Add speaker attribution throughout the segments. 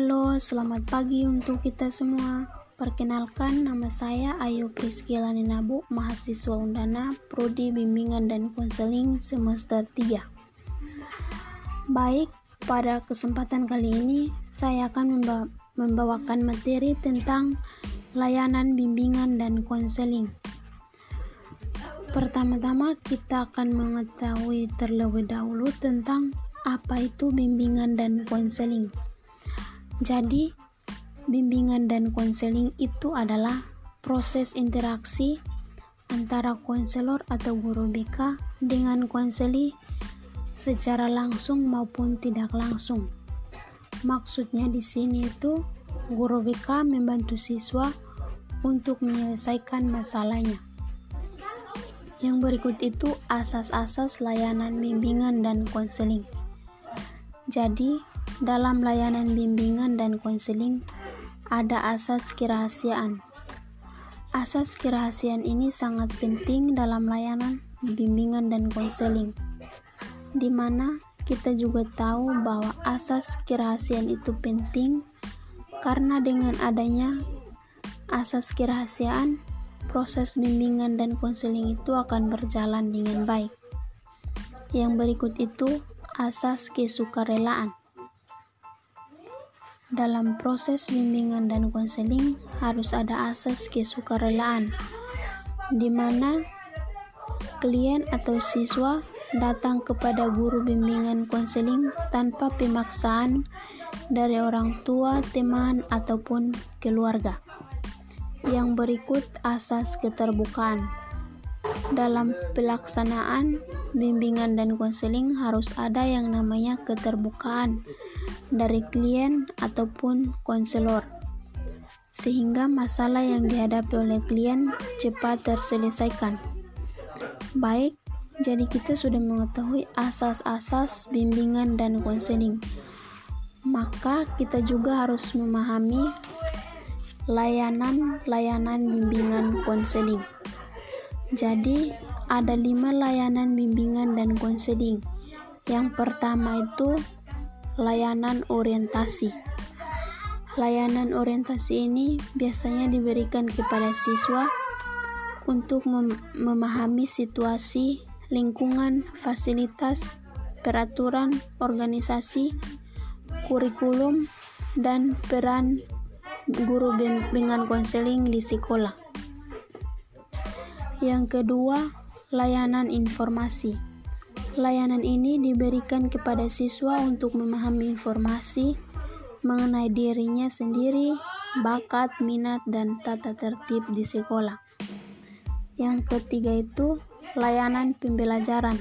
Speaker 1: Halo, selamat pagi untuk kita semua. Perkenalkan, nama saya Ayu Priskila Ninabu, mahasiswa Undana, Prodi Bimbingan dan Konseling semester 3. Baik, pada kesempatan kali ini saya akan membawakan materi tentang layanan bimbingan dan konseling. Pertama-tama kita akan mengetahui terlebih dahulu tentang apa itu bimbingan dan konseling. Jadi, bimbingan dan konseling itu adalah proses interaksi antara konselor atau guru BK dengan konseli secara langsung maupun tidak langsung. Maksudnya di sini itu guru BK membantu siswa untuk menyelesaikan masalahnya. Yang berikut itu asas-asas layanan bimbingan dan konseling. Jadi, dalam layanan bimbingan dan konseling ada asas kerahasiaan. Asas kerahasiaan ini sangat penting dalam layanan bimbingan dan konseling, di mana kita juga tahu bahwa asas kerahasiaan itu penting karena dengan adanya asas kerahasiaan proses bimbingan dan konseling itu akan berjalan dengan baik. Yang berikut itu asas kesukarelaan. Dalam proses bimbingan dan konseling harus ada asas kesukarelaan, di mana klien atau siswa datang kepada guru bimbingan konseling tanpa pemaksaan dari orang tua, teman, ataupun keluarga. Yang berikut asas keterbukaan. Dalam pelaksanaan bimbingan dan konseling harus ada yang namanya keterbukaan dari klien ataupun konselor sehingga masalah yang dihadapi oleh klien cepat terselesaikan. Baik, jadi kita sudah mengetahui asas-asas bimbingan dan konseling. Maka kita juga harus memahami layanan-layanan bimbingan konseling. Jadi, ada lima layanan bimbingan dan konseling. Yang pertama itu layanan orientasi. Layanan orientasi ini biasanya diberikan kepada siswa untuk mem memahami situasi, lingkungan, fasilitas, peraturan, organisasi, kurikulum, dan peran guru bimbingan konseling di sekolah. Yang kedua, layanan informasi. Layanan ini diberikan kepada siswa untuk memahami informasi mengenai dirinya sendiri, bakat, minat, dan tata tertib di sekolah. Yang ketiga itu layanan pembelajaran.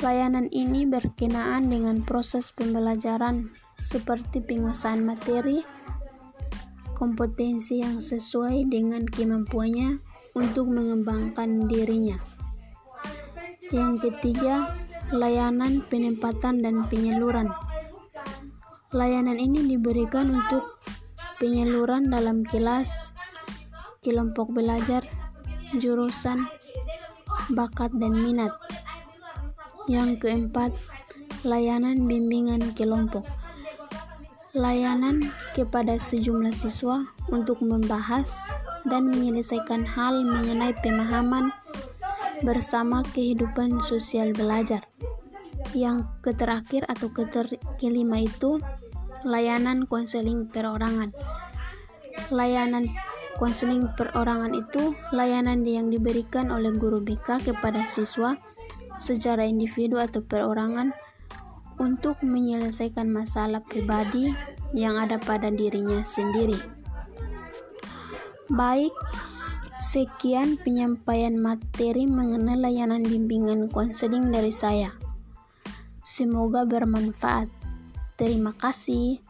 Speaker 1: Layanan ini berkenaan dengan proses pembelajaran seperti penguasaan materi, kompetensi yang sesuai dengan kemampuannya untuk mengembangkan dirinya. Yang ketiga, layanan penempatan dan penyaluran. Layanan ini diberikan untuk penyaluran dalam kelas, kelompok belajar, jurusan, bakat, dan minat. Yang keempat, layanan bimbingan kelompok layanan kepada sejumlah siswa untuk membahas dan menyelesaikan hal mengenai pemahaman bersama kehidupan sosial belajar. Yang terakhir atau kelima itu layanan konseling perorangan. Layanan konseling perorangan itu layanan yang diberikan oleh guru BK kepada siswa secara individu atau perorangan untuk menyelesaikan masalah pribadi yang ada pada dirinya sendiri. Baik, sekian penyampaian materi mengenai layanan bimbingan konseling dari saya. Semoga bermanfaat. Terima kasih.